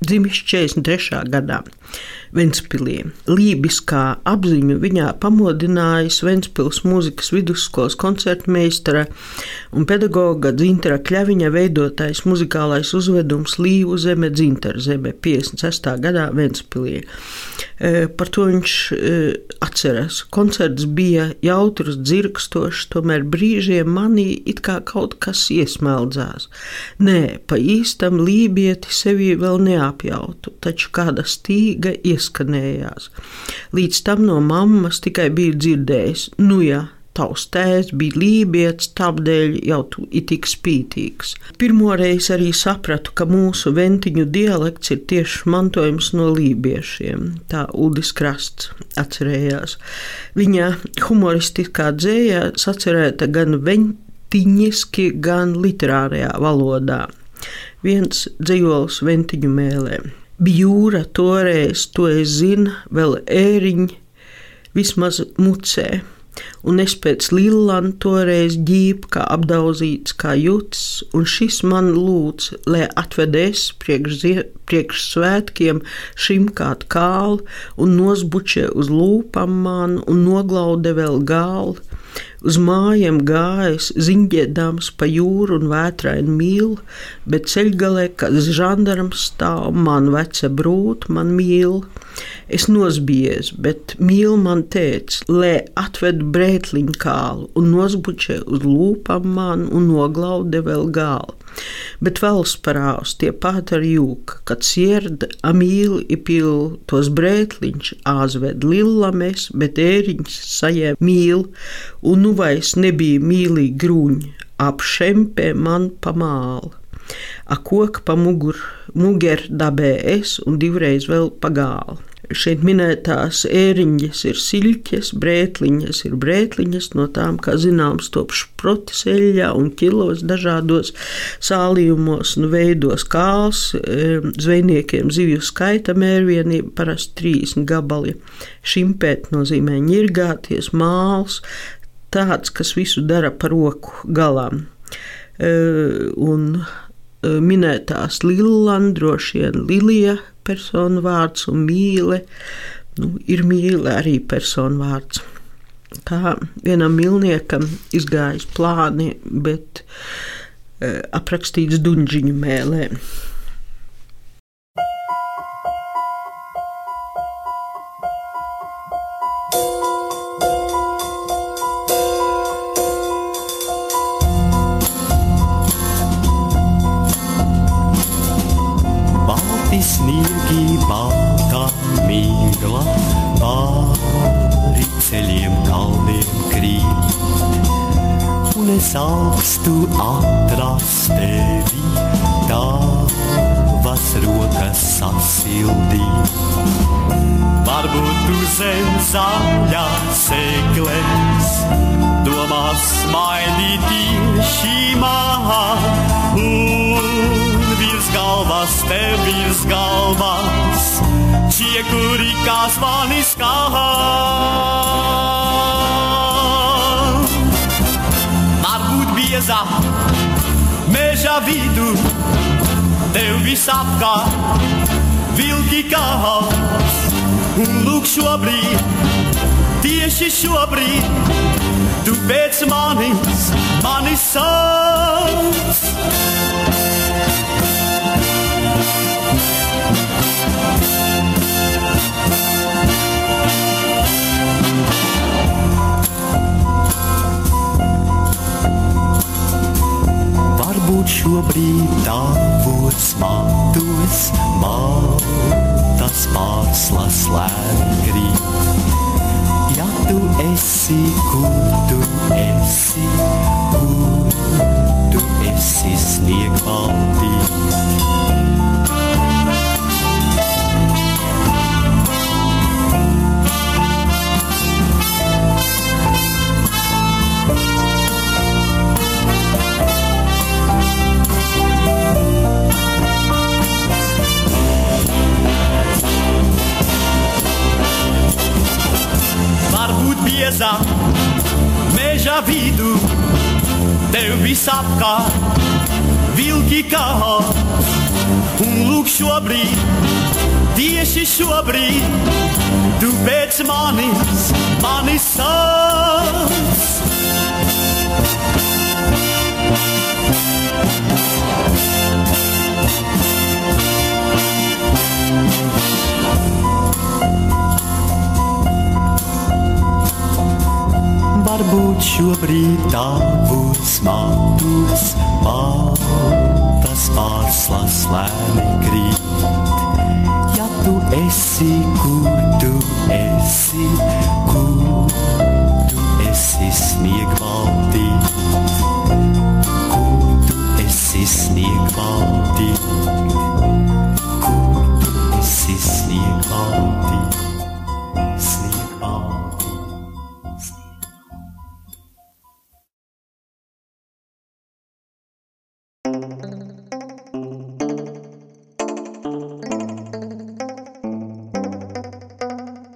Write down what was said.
dzimis 43. gadā. Ventspilī. Lībiskā apziņa viņā pamodināja Ventspils mūzikas vidusskolas koncertmeistara un pedagoga Dzintara Kļaviņa veidotais muzikālais uzvedums Līvu zeme Dzintara zeme 56. gadā Ventspilī. E, par to viņš e, atceras. Koncerts bija jautrs, dzirkstošs, tomēr brīžiem manī it kā kaut kas iesmeldzās. Nē, pa īstam lībieti sevi vēl neapjautu, taču kāda stīga iesmeldzās ieskanējās. Līdz tam no mammas tikai biju dzirdējis, nu jā, tavs tēvs bija lībijams, tādēļ jau tu ir tik spītīgs. Pirmoreiz arī sapratu, ka mūsu ventiņu dialekts ir tieši mantojums no lībiešiem. Tā Udis Krasts atcerējās. Viņa humoristiskā dzējā sacerēta gan ventiņiski, gan literārajā valodā. Viens dzīvols ventiņu mēlēm. Bjūra toreiz, to es zinu, vēl ēriņi, vismaz mucē. Un es pēc Lillana toreiz ģību, kā apdauzīts, kā jūtas, un šis man lūdz, lai atvedēs priekš, priekš svētkiem šim kādu kālu, un nosbučē uz lūpām man, un noglaude vēl gālu Uz mājām gājis, ziņģēdams pa jūru un vētrainu mīlu, bet ceļgalē, kad žandarms stāv, man veca brūta, man mīl. Es nosbies, bet mīl man teica, lai atved brētliņu kālu un nosbučē uz lūpām man un noglaude vēl gālu bet valsts parāvs tie pat ar jūka, kad sierda amīli ipil tos brētliņš āzved lillames, bet ēriņš sajē mīl, un nu vairs nebija mīlīgi grūņi, ap šempē man pamāla. A koka pa mugur, muger dabē es un divreiz vēl pagāla. Šeit minētās ēriņas ir siļķes, brētliņas ir brētliņas, no tām, kā zināms, top šproti seļā un ķilos dažādos sālījumos un veidos kāls. Zvejniekiem zivju skaita mērvienība parasti 30 gabali. Šimpēt nozīmē ņirgāties, māls, tāds, kas visu dara par roku galām. Un minētās Lilanda, droši vien Lilija personu vārds un mīle. Nu, ir mīle arī personu vārds. Kā vienam milniekam izgājis plāni, bet e, aprakstīts dunžiņu mēlēm. Mīgla pāri ceļiem kalniem krīt. Un es augstu atrast tevi, tavas rokas sasildīt. Varbūt tu zem zaļās segles, domās smaidīt tieši man virs galvas, tev virs galvas, zvanis kā. Varbūt biezā meža vidū, tev visapkārt vilki kāls, un lūk šobrīd, tieši šobrīd, tu pēc manis, manis sauc. Šobrīd tavos matos maltas pārslas lēkri. Ja tu esi, kur tu esi, kur tu esi sniegvaldī. Ceļa vidu, tev visapkārt vilki kā. Un lūk, šobrīd, tieši šobrīd, tu pēc manis, manis sauc. Šobrīd tavus matus baltas pārslas lēni krīt. Ja tu esi, kur tu esi, kur